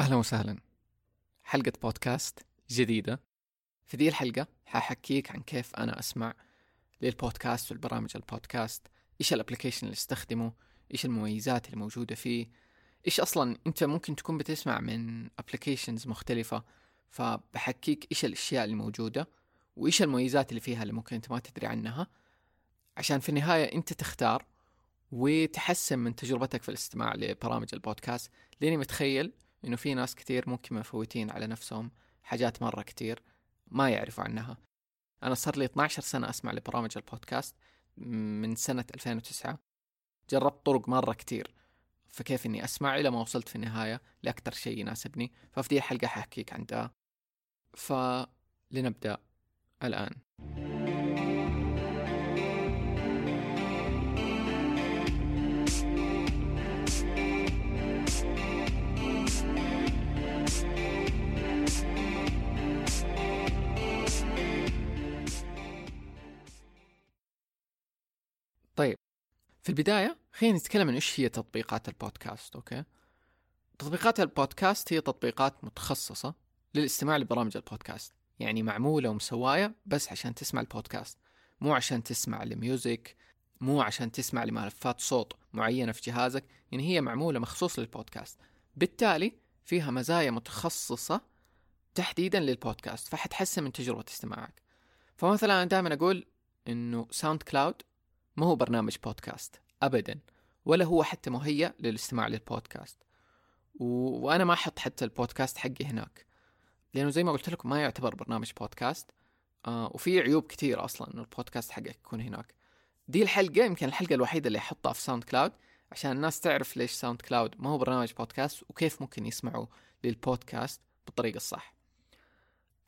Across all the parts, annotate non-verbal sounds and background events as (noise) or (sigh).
أهلا وسهلا. حلقة بودكاست جديدة. في ذي الحلقة ححكيك عن كيف أنا أسمع للبودكاست والبرامج البودكاست إيش ال application اللي أستخدمه إيش المميزات اللي موجودة فيه إيش أصلا أنت ممكن تكون بتسمع من applications مختلفة فبحكيك إيش الأشياء اللي موجودة وإيش المميزات اللي فيها اللي ممكن أنت ما تدري عنها. عشان في النهاية أنت تختار وتحسن من تجربتك في الاستماع لبرامج البودكاست. لأني متخيل إنه في ناس كثير ممكن مفوتين على نفسهم حاجات مرة كثير ما يعرفوا عنها. أنا صار لي 12 سنة أسمع لبرامج البودكاست من سنة 2009 جربت طرق مرة كثير فكيف إني أسمع إلى ما وصلت في النهاية لأكثر شيء يناسبني ففي دي الحلقة حاحكيك عن ده. فلنبدأ الآن. طيب في البداية خلينا نتكلم عن إيش هي تطبيقات البودكاست okay؟ تطبيقات البودكاست هي تطبيقات متخصصة للاستماع لبرامج البودكاست يعني معمولة ومسواية بس عشان تسمع البودكاست مو عشان تسمع ال music مو عشان تسمع لملفات صوت معينة في جهازك يعني هي معمولة مخصوص للبودكاست بالتالي فيها مزايا متخصصة تحديدا للبودكاست فحتحسن من تجربة استماعك. فمثلا أنا دائما أقول إنه SoundCloud ما هو برنامج بودكاست ابدا ولا هو حتى مهيأ للاستماع للبودكاست. و... وأنا ما أحط حتى البودكاست حقي هناك لأنه زي ما قلت لكم ما يعتبر برنامج بودكاست. آه وفي عيوب كثيرة أصلا إنه البودكاست حقك يكون هناك. دي الحلقة يمكن الحلقة الوحيدة اللي أحطها في SoundCloud عشان الناس تعرف ليش SoundCloud ما هو برنامج بودكاست وكيف ممكن يسمعوا للبودكاست بالطريقة الصح.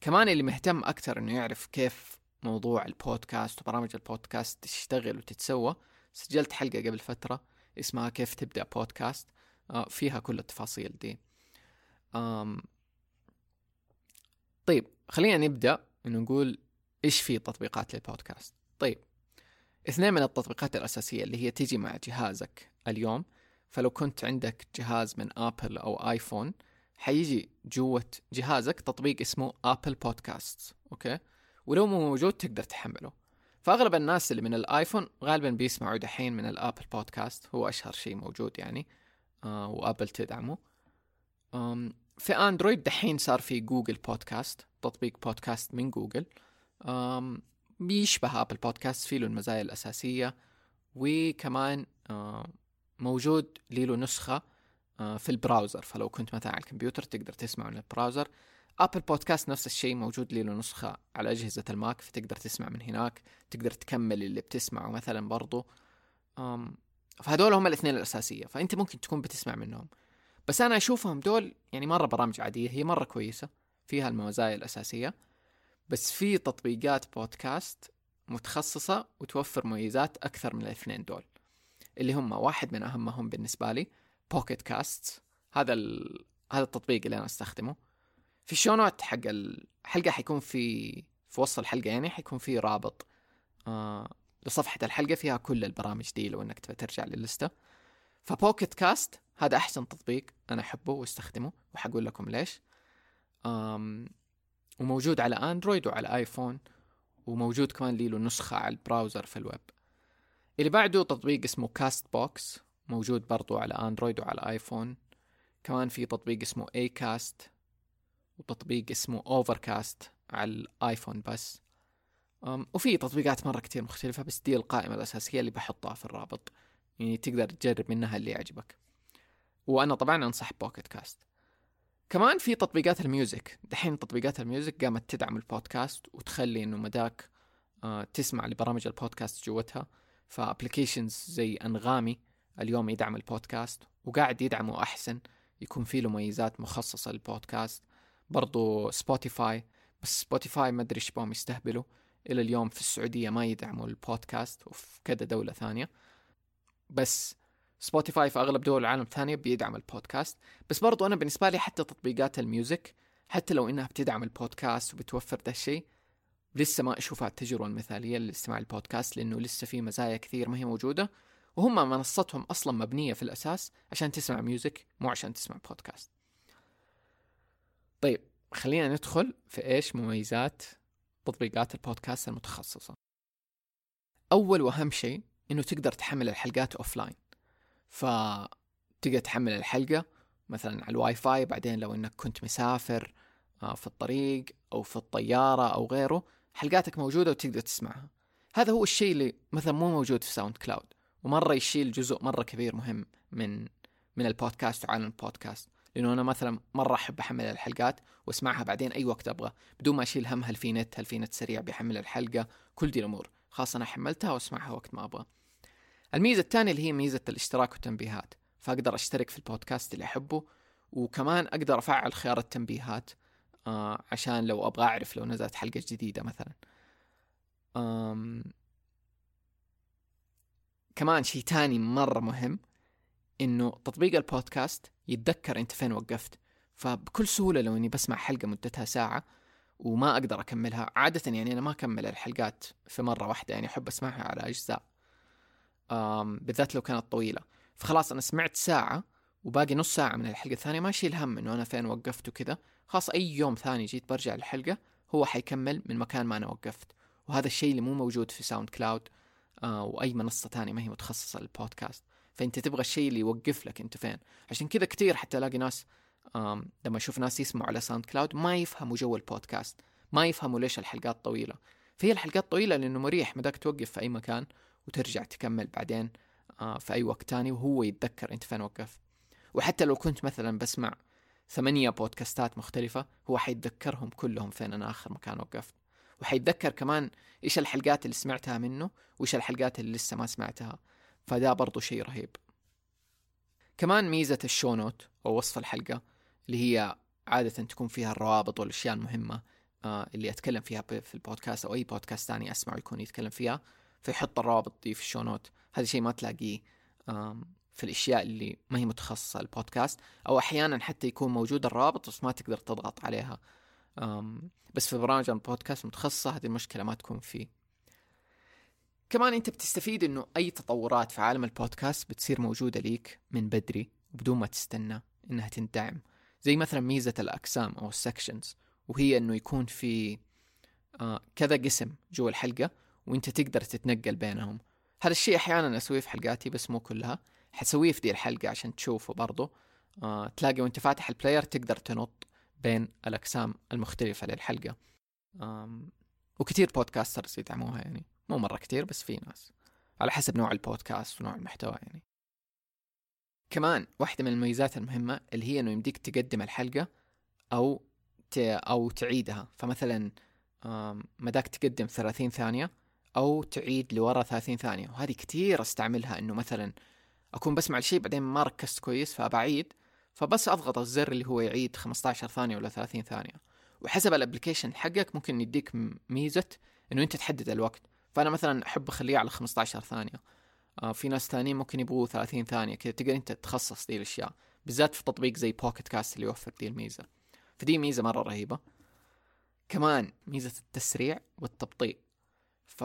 كمان اللي مهتم أكثر إنه يعرف كيف موضوع البودكاست وبرامج البودكاست تشتغل وتتسوى. سجلت حلقة قبل فترة اسمها كيف تبدأ بودكاست. آه، فيها كل التفاصيل دي. طيب خلينا نبدأ إنه نقول إيش في تطبيقات للبودكاست. طيب اثنين من التطبيقات الأساسية اللي هي تيجي مع جهازك اليوم. فلو كنت عندك جهاز من Apple أو iPhone حيجي جوة جهازك تطبيق اسمه Apple Podcast okay؟ ولو مو موجود تقدر تحمله. فأغلب الناس اللي من ال iPhone غالبا بيسمعوا دحين من ال Apple Podcast هو أشهر شيء موجود يعني آه و Apple تدعمه. آم في Android دحين صار في Google Podcast تطبيق بودكاست من جوجل. آم بيشبه Apple Podcast فيه له المزايا الأساسية وكمان آه موجود له نسخة آه في ال browser. فلو كنت مثلا على الكمبيوتر تقدر تسمع من ال browser. Apple Podcast نفس الشيء موجود له نسخة على أجهزة ال Mac فتقدر تسمع من هناك تقدر تكمل اللي بتسمعه مثلا برضو. أم فهدول هم الاثنين الأساسية فأنت ممكن تكون بتسمع منهم. بس أنا أشوفهم دول يعني مرة برامج عادية هي مرة كويسة فيها المزايا الأساسية. بس في تطبيقات بودكاست متخصصة وتوفر مميزات أكثر من الاثنين دول اللي هم واحد من أهمهم بالنسبة لي Pocket Cast هذا ال... هذا التطبيق اللي أنا أستخدمه. في ال show note حق الحلقة حيكون في في وسط الحلقة يعني حيكون في رابط آه لصفحة الحلقة فيها كل البرامج دي لو إنك تبي ترجع للسته ف Pocket Cast هذا أحسن تطبيق أنا أحبه وأستخدمه وحقول لكم ليش. آم وموجود على اندرويد وعلى ايفون وموجود كمان له نسخة على ال browser في الويب. اللي بعده تطبيق اسمه CastBox موجود برضو على اندرويد وعلى ايفون كمان في تطبيق اسمه Acast وتطبيق اسمه Overcast على الآيفون بس. وفي تطبيقات مرة كتير مختلفة بس دي القائمة الأساسية اللي بحطها في الرابط. يعني تقدر تجرب منها اللي يعجبك. وأنا طبعا أنصح Pocket Cast كمان في تطبيقات ال music. دحين تطبيقات ال music قامت تدعم البودكاست وتخلي إنه مداك آه تسمع لبرامج البودكاست جوتها. ف applications زي أنغامي اليوم يدعم البودكاست وقاعد يدعمه أحسن. يكون فيه له مميزات مخصصة للبودكاست. برضو سبوتيفاي بس سبوتيفاي ما أدري إيش بهم يستهبلوا. إلى اليوم في السعودية ما يدعموا البودكاست وفي كذا دولة ثانية. بس سبوتيفاي في أغلب دول العالم الثانية بيدعم البودكاست بس برضو أنا بالنسبة لي حتى تطبيقات ال music حتى لو إنها بتدعم البودكاست وبتوفر ده الشيء لسه ما اشوفها التجربة المثالية لاستماع البودكاست لأنه لسه في مزايا كثير ما هي موجودة. وهم منصتهم أصلا مبنية في الأساس عشان تسمع music مو عشان تسمع بودكاست طيب خلينا ندخل في إيش مميزات تطبيقات البودكاست المتخصصة. أول وأهم شيء إنه تقدر تحمل الحلقات offline فتقدر تحمل الحلقة مثلا على الواي فاي بعدين لو إنك كنت مسافر آه، في الطريق أو في الطيارة أو غيره حلقاتك موجودة وتقدر تسمعها. هذا هو الشيء اللي مثلا مو موجود في ساوند كلاود. ومرة يشيل جزء مرة كبير مهم من من البودكاست وعالم البودكاست. لأنه أنا مثلا مره أحب أحمل الحلقات وأسمعها بعدين أي وقت أبغى بدون ما أشيل هم هل في نت هل في نت سريع بيحمل الحلقة كل دي الأمور. خاصه أنا حملتها وأسمعها وقت ما أبغى. الميزة الثانية اللي هي ميزة الاشتراك والتنبيهات. فأقدر أشترك في البودكاست اللي أحبه وكمان أقدر أفعل خيار التنبيهات آه عشان لو أبغى أعرف لو نزلت حلقة جديدة مثلا. آم كمان شيء تاني مرة مهم إنه تطبيق البودكاست يتذكر أنت فين وقفت. فبكل سهولة لو إني بسمع حلقة مدتها ساعة وما أقدر أكملها عادة يعني أنا ما أكمل الحلقات في مرة واحدة يعني أحب أسمعها على أجزاء بالذات لو كانت طويلة. فخلاص أنا سمعت ساعة وباقي نص ساعة من الحلقة الثانية ما أشيل هم إنه أنا فين وقفت وكذا. خلاص أي يوم ثاني جيت برجع الحلقة هو حيكمل من مكان ما أنا وقفت. وهذا الشيء اللي مو موجود في ساوند كلاود آه وأي منصة ثانية ما هي متخصصة للبودكاست. فأنت تبغى الشيء اللي يوقف لك أنت فين. عشان كذا كثير حتى ألاقي ناس لما أشوف ناس يسمعوا على ساوند كلاود ما يفهموا جو البودكاست ما يفهموا ليش الحلقات طويلة. فهي الحلقات طويلة لأنه مريح مداك توقف في أي مكان وترجع تكمل بعدين في أي وقت تاني وهو يتذكر أنت فين وقفت وحتى لو كنت مثلا بسمع ثمانية بودكاستات مختلفة هو حيتذكرهم كلهم فين أنا آخر مكان وقفت. وحيتذكر كمان إيش الحلقات اللي سمعتها منه وإيش الحلقات اللي لسه ما سمعتها. فده برضو شيء رهيب. كمان ميزة ال show note أو وصف الحلقة اللي هي عادة تكون فيها الروابط والأشياء المهمة آه اللي أتكلم فيها في البودكاست أو أي بودكاست ثاني أسمعه يكون يتكلم فيها فيحط الروابط دي في ال show note. هذا شيء ما تلاقيه في الأشياء اللي ما هي متخصصة البودكاست أو أحيانا حتى يكون موجود الرابط بس ما تقدر تضغط عليها. بس في برامج البودكاست المتخصصه هذه المشكلة ما تكون فيه. كمان أنت بتستفيد إنه أي تطورات في عالم البودكاست بتصير موجودة ليك من بدري وبدون ما تستنى إنها تندعم. زي مثلا ميزة الأقسام أو ال sections وهي إنه يكون في آه كذا قسم جوا الحلقة وأنت تقدر تتنقل بينهم. هذا الشيء أحيانا أسويه في حلقاتي بس مو كلها. حسويه في دي الحلقة عشان تشوفه برضو آه تلاقي وأنت فاتح البلاير تقدر تنط بين الأقسام المختلفة للحلقة. وكثير بودكاسترز يدعموها يعني. مو مرة كتير بس في ناس. على حسب نوع البودكاست ونوع المحتوى يعني. كمان واحدة من المميزات المهمة اللي هي إنه يمديك تقدم الحلقة أو ت... أو تعيدها. فمثلا مداك تقدم 30 ثانية أو تعيد لورا 30 ثانية. وهذه كتير أستعملها إنه مثلا أكون بسمع الشيء بعدين ما ركزت كويس فبعيد فبس أضغط الزر اللي هو يعيد 15 ثانية ولا 30 ثانية. وحسب ال application حقك ممكن يديك ميزة إنه أنت تحدد الوقت. فأنا مثلا أحب أخليه على 15 ثانية. آه في ناس ثانيين ممكن يبغوا 30 ثانية كذا تقدر أنت تخصص دي الأشياء بالذات في تطبيق زي Pocket Cast اللي يوفر دي الميزة. فدي ميزة مرة رهيبة. كمان ميزة التسريع والتبطيء. ف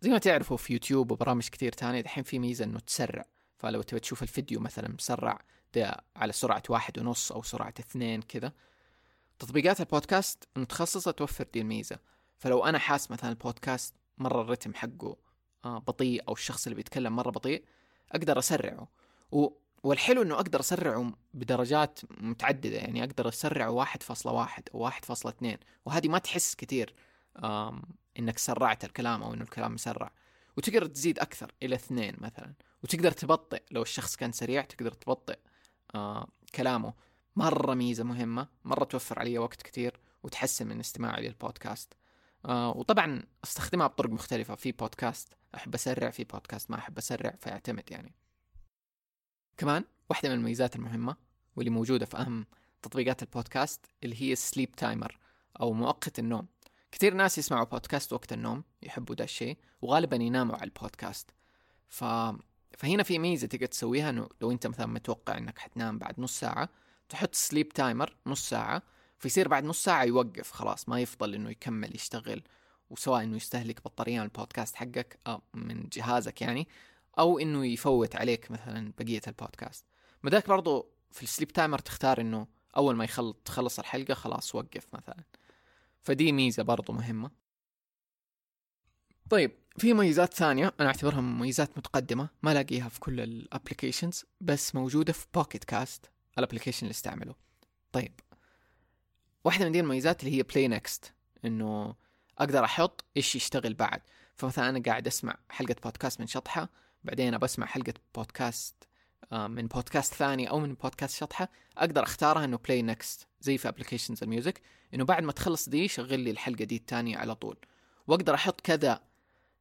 زي ما تعرفوا في يوتيوب وبرامج كثير تانية دحين في ميزة إنه تسرع. فلو تبي تشوف الفيديو مثلا مسرع ده على سرعة واحد ونص أو سرعة اثنين كذا. تطبيقات البودكاست المتخصصة توفر دي الميزة. فلو أنا حاس مثلا البودكاست مرة الرتم حقه آه، بطيء أو الشخص اللي بيتكلم مرة بطيء أقدر أسرعه. و والحلو إنه أقدر أسرعه بدرجات متعددة يعني أقدر أسرعه واحد فاصلة واحد أو واحد فاصلة اثنين. وهذه ما تحس كثير إنك سرعت الكلام أو إنه الكلام مسرع. وتقدر تزيد أكثر إلى اثنين مثلا. وتقدر تبطئ لو الشخص كان سريع تقدر تبطئ آه كلامه. مرة ميزة مهمة مرة توفر علي وقت كثير وتحسن من استماعي للبودكاست. آه وطبعا أستخدمها بطرق مختلفة في بودكاست. أحب أسرع في بودكاست ما أحب أسرع فيعتمد يعني. كمان واحدة من الميزات المهمة واللي موجودة في أهم تطبيقات البودكاست اللي هي sleep timer أو مؤقت النوم. كثير ناس يسمعوا بودكاست وقت النوم يحبوا ده الشيء وغالبا يناموا على البودكاست. ف... فهنا في ميزة تقدر تسويها إنه لو أنت مثلا متوقع إنك حتنام بعد نص ساعة تحط sleep timer نص ساعة فيصير بعد نص ساعة يوقف خلاص ما يفضل إنه يكمل يشتغل وسواء إنه يستهلك بطارية من البودكاست حقك أو من جهازك يعني أو إنه يفوت عليك مثلا بقية البودكاست. مداك برضو في ال sleep timer تختار إنه أول ما يخلص تخلص الحلقة خلاص وقف مثلا. فدي ميزة برضو مهمة. طيب في مميزات ثانية أنا أعتبرها مميزات متقدمة ما ألاقيها في كل ال applications بس موجودة في Pocket Cast ال application اللي استعمله. طيب واحدة من دي المميزات اللي هي play next إنه أقدر أحط إيش يشتغل بعد. فمثلا أنا قاعد أسمع حلقة بودكاست من شطحة بعدين أبى أسمع حلقة بودكاست آه، من بودكاست ثاني أو من بودكاست شطحة أقدر أختارها إنه play next زي في applications ال music. إنه بعد ما تخلص دي شغل لي الحلقة دي الثانية على طول. وأقدر أحط كذا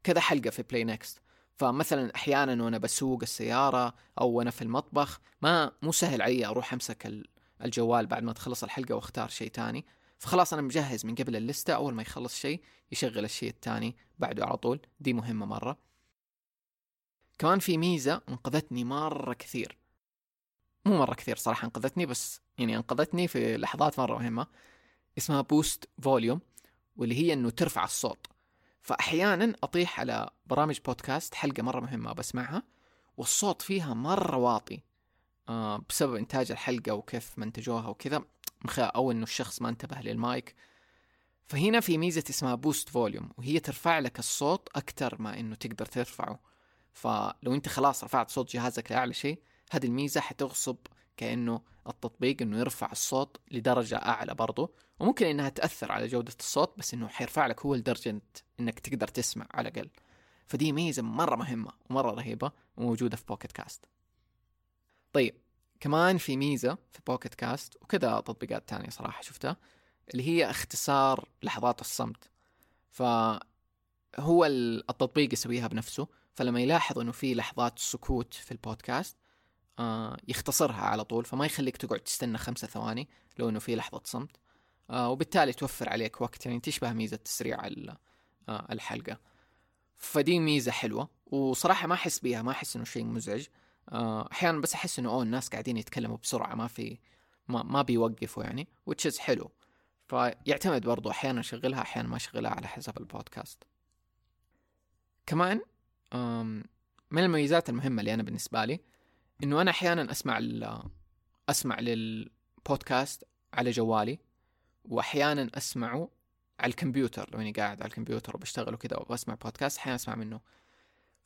كذا حلقة في play next فمثلا أحيانا وأنا بسوق السيارة أو وأنا في المطبخ ما مو سهل علي أروح أمسك الجوال بعد ما تخلص الحلقة واختار شيء تاني. فخلاص أنا مجهز من قبل ال list ة أول ما يخلص شيء يشغل الشيء الثاني بعده على طول. دي مهمة مرة. كمان في ميزة أنقذتني مرة كثير. مو مرة كثير صراحة أنقذتني بس يعني أنقذتني في لحظات مرة مهمة. اسمها boost volume واللي هي إنه ترفع الصوت. فأحيانا أطيح على برامج بودكاست حلقة مرة مهمة بسمعها والصوت فيها مرة واطي. آه بسبب إنتاج الحلقة وكيف منتجوها وكذا أو إنه الشخص ما انتبه للمايك. فهنا في ميزة اسمها boost volume وهي ترفع لك الصوت أكثر ما إنه تقدر ترفعه. فلو أنت خلاص رفعت صوت جهازك لأعلى شيء هذه الميزة حتغصب كأنه التطبيق إنه يرفع الصوت لدرجة أعلى برضو. وممكن إنها تأثر على جودة الصوت بس إنه حيرفع لك هو لدرجه إنك تقدر تسمع على الأقل. فدي ميزة مرة مهمة ومرة رهيبة وموجودة في Pocket Casts طيب كمان في ميزة في Pocket Casts وكذا تطبيقات تانية صراحة شفتها اللي هي اختصار لحظات الصمت. فهو التطبيق يسويها بنفسه فلما يلاحظ إنه في لحظات سكوت في البودكاست آه يختصرها على طول فما يخليك تقعد تستنى خمسة ثواني لو إنه في لحظة صمت. آه وبالتالي توفر عليك وقت يعني تشبه ميزة تسريع آه الحلقة. فدي ميزة حلوة وصراحة ما أحس بيها ما أحس إنه شيء مزعج. آه أحيانا بس أحس إنه أوه الناس قاعدين يتكلموا بسرعة ما في ما, ما بيوقفوا يعني which حلو. فيعتمد برضو أحيانا أشغلها أحيانا ما أشغلها على حسب البودكاست. كمان من المميزات المهمة اللي أنا بالنسبة لي إنه أنا أحيانا أسمع أسمع للبودكاست على جوالي واحيانا أسمعه على الكمبيوتر. لو إني قاعد على الكمبيوتر وبشتغل وكذا وبسمع بودكاست أحيانا أسمع منه.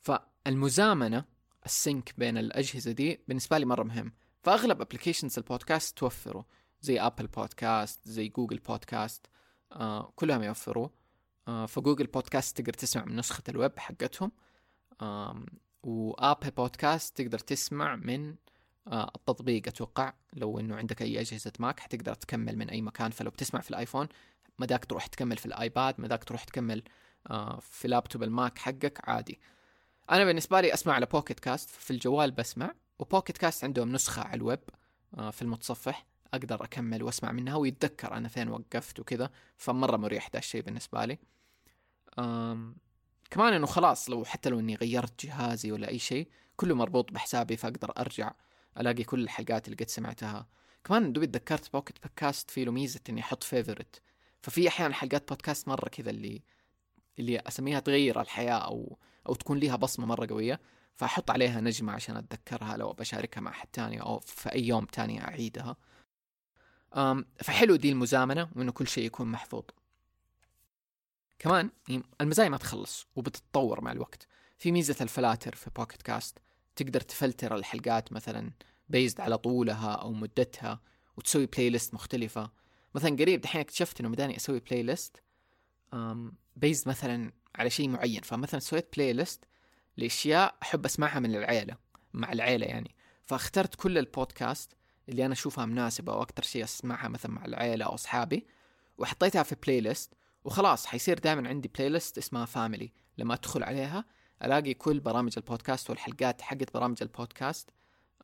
فالمزامنة ال sync بين الأجهزة دي بالنسبة لي مرة مهم. فأغلب applications البودكاست توفره زي Apple Podcasts زي Google Podcasts آه كلهم يوفروا. آه ف Google Podcasts تقدر تسمع من نسخة الويب حقتهم. آه و Apple Podcasts تقدر تسمع من آه التطبيق. أتوقع لو إنه عندك أي أجهزة ماك حتقدر تكمل من أي مكان. فلو بتسمع في الآيفون مداك تروح تكمل في الآيباد مداك تروح تكمل آه في لابتوب الماك حقك عادي. أنا بالنسبة لي أسمع على Pocket Casts في الجوال بسمع و Pocket Casts عندهم نسخة على الويب آه في المتصفح أقدر أكمل وأسمع منها ويتذكر أنا فين وقفت وكذا فمرة مريح ذا الشيء بالنسبة لي. آم كمان إنه خلاص لو حتى لو إني غيرت جهازي ولا أي شيء كله مربوط بحسابي فأقدر أرجع ألاقي كل الحلقات اللي قد سمعتها. كمان دوبي تذكرت Pocket بودكاست فيه له ميزة إني أحط favorite ففي أحيانا حلقات بودكاست مرة كذا اللي اللي أسميها تغير الحياة أو أو تكون ليها بصمة مرة قوية فأحط عليها نجمة عشان أتذكرها لو بشاركها مع أحد تاني أو في أي يوم تاني أعيدها. فحلو دي المزامنة وإنه كل شيء يكون محفوظ. كمان المزايا ما تخلص وبتتطور مع الوقت. في ميزة الفلاتر في Pocket Casts تقدر تفلتر الحلقات مثلا based على طولها أو مدتها وتسوي playlist مختلفة. مثلا قريب دحين اكتشفت إنه مداني أسوي playlist based مثلا على شيء معين. فمثلا سويت playlist لأشياء أحب أسمعها من العيلة مع العيلة يعني. فاخترت كل البودكاست اللي أنا أشوفها مناسبة وأكثر شيء أسمعها مثلا مع العيلة أو أصحابي وحطيتها في playlist وخلاص حيصير دائما عندي playlist اسمها family لما أدخل عليها ألاقي كل برامج البودكاست والحلقات حقت برامج البودكاست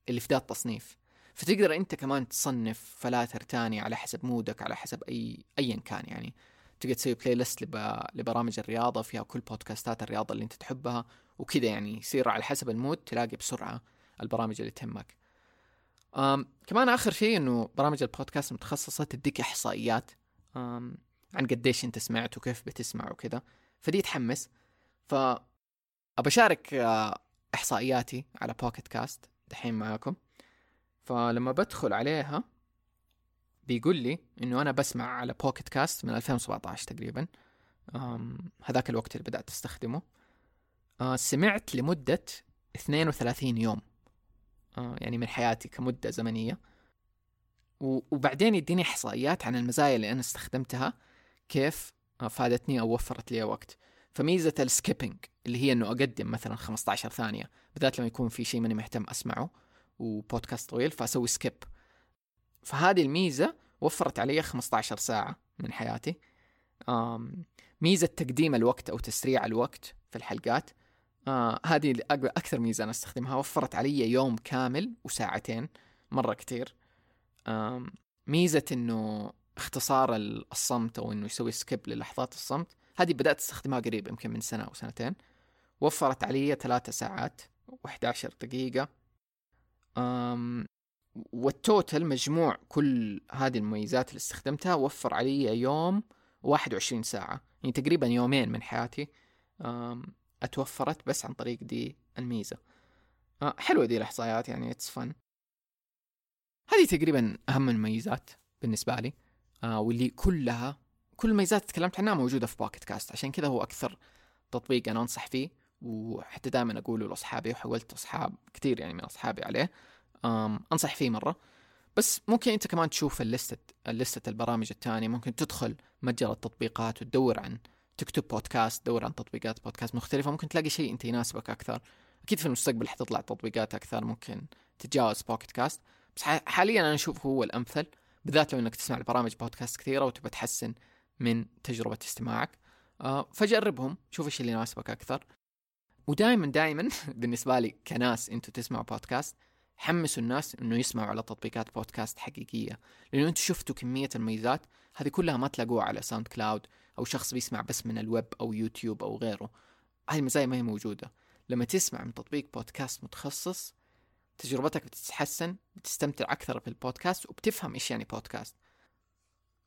اللي في ذا التصنيف فتقدر أنت كمان تصنف فلاتر تاني على حسب مودك على حسب أي ايا كان يعني. تقدر تسوي playlist لب... لبرامج الرياضة فيها كل بودكاستات الرياضة اللي انت تحبها وكذا يعني يصير على حسب المود تلاقي بسرعة البرامج اللي تهمك. أم كمان آخر شيء إنه برامج البودكاست المتخصصه تديك إحصائيات أم عن قديش انت سمعت وكيف بتسمع وكذا فدي تحمس. ف آه، إحصائياتي على Pocket Casts دحين معاكم. فلما بدخل عليها بيقول لي إنه أنا بسمع على Pocket Casts من 2017 تقريبا. هذاك الوقت اللي بدأت أستخدمه. آه سمعت لمدة 32 يوم. آه يعني من حياتي كمدة زمنية. وبعدين يديني إحصائيات عن المزايا اللي أنا استخدمتها كيف فادتني أو وفرت لي وقت. فميزة ال skipping اللي هي إنه أقدم مثلا 15 ثانية بالذات لما يكون في شيء ماني مهتم أسمعه وبودكاست طويل فأسوي skip فهذه الميزة وفرت علي 15 ساعة من حياتي. ميزة تقديم الوقت أو تسريع الوقت في الحلقات. آه هذه أكثر ميزة أنا أستخدمها. وفرت علي يوم كامل وساعتين مرة كتير. ميزة إنه اختصار الصمت أو إنه يسوي سكيب للحظات الصمت هذه بدأت أستخدمها قريب يمكن من سنة أو سنتين. وفرت علي ثلاثة ساعات و11 دقيقة. والتوتل مجموع كل هذه المميزات اللي استخدمتها وفر علي يوم 21 ساعة. يعني تقريبا يومين من حياتي اتوفرت بس عن طريق دي الميزة. أه حلوة دي الإحصائيات يعني it's fun هذه تقريبا أهم المميزات بالنسبة لي. آه واللي كلها كل المميزات تكلمت عنها موجودة في Pocket Casts عشان كذا هو أكثر تطبيق أنا أنصح فيه وحتى دائما أقوله لأصحابي وحولت أصحاب كثير يعني من أصحابي عليه. أم أنصح فيه مرة. بس ممكن أنت كمان تشوف الليستة الليستة البرامج الثانية ممكن تدخل متجر التطبيقات وتدور عن تكتب بودكاست تدور عن تطبيقات بودكاست مختلفة. ممكن تلاقي شيء أنت يناسبك أكثر. أكيد في المستقبل حتطلع تطبيقات أكثر. ممكن تتجاوز Pocket Casts بس حاليا أنا أشوف هو الأمثل بالذات لو إنك تسمع البرامج بودكاست كثيرة وتبغى تحسن من تجربة استماعك. آه فجربهم شوف إيش اللي يناسبك أكثر. ودائما دائما (laughs) بالنسبة لي كناس أنتم تسمعوا بودكاست حمسوا الناس إنه يسمعوا على تطبيقات بودكاست حقيقية. لأنه أنتم شفتوا كمية الميزات هذه كلها ما تلاقوها على SoundCloud أو شخص بيسمع بس من الويب أو يوتيوب أو غيره. هذه المزايا ما هي موجودة. لما تسمع من تطبيق بودكاست متخصص تجربتك بتتحسن بتستمتع أكثر في البودكاست وبتفهم إيش يعني بودكاست.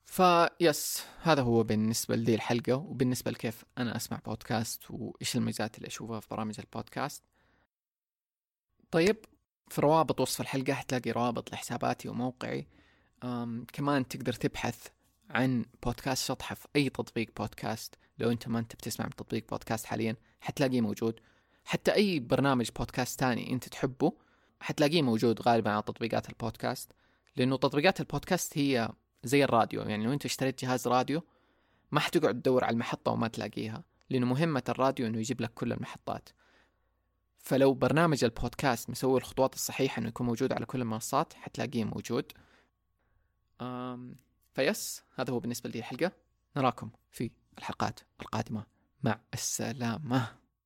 فبس هذا هو بالنسبة لدي الحلقة وبالنسبة لكيف أنا أسمع بودكاست وإيش الميزات اللي أشوفها في برامج البودكاست. طيب في روابط وصف الحلقة حتلاقي روابط لحساباتي وموقعي. كمان تقدر تبحث عن بودكاست شطحة في أي تطبيق بودكاست. لو أنت ما أنت بتسمع من تطبيق بودكاست حاليا حتلاقيه موجود. حتى أي برنامج بودكاست تاني أنت تحبه حتلاقيه موجود غالبا على تطبيقات البودكاست. لأنه تطبيقات البودكاست هي زي الراديو يعني لو أنت اشتريت جهاز راديو ما حتقعد تدور على المحطة وما تلاقيها. لأنه مهمة الراديو إنه يجيب لك كل المحطات. فلو برنامج البودكاست مسوي الخطوات الصحيحة إنه يكون موجود على كل المنصات حتلاقيه موجود. أم فيس هذا هو بالنسبة لي الحلقة. نراكم في الحلقات القادمة. مع السلامة.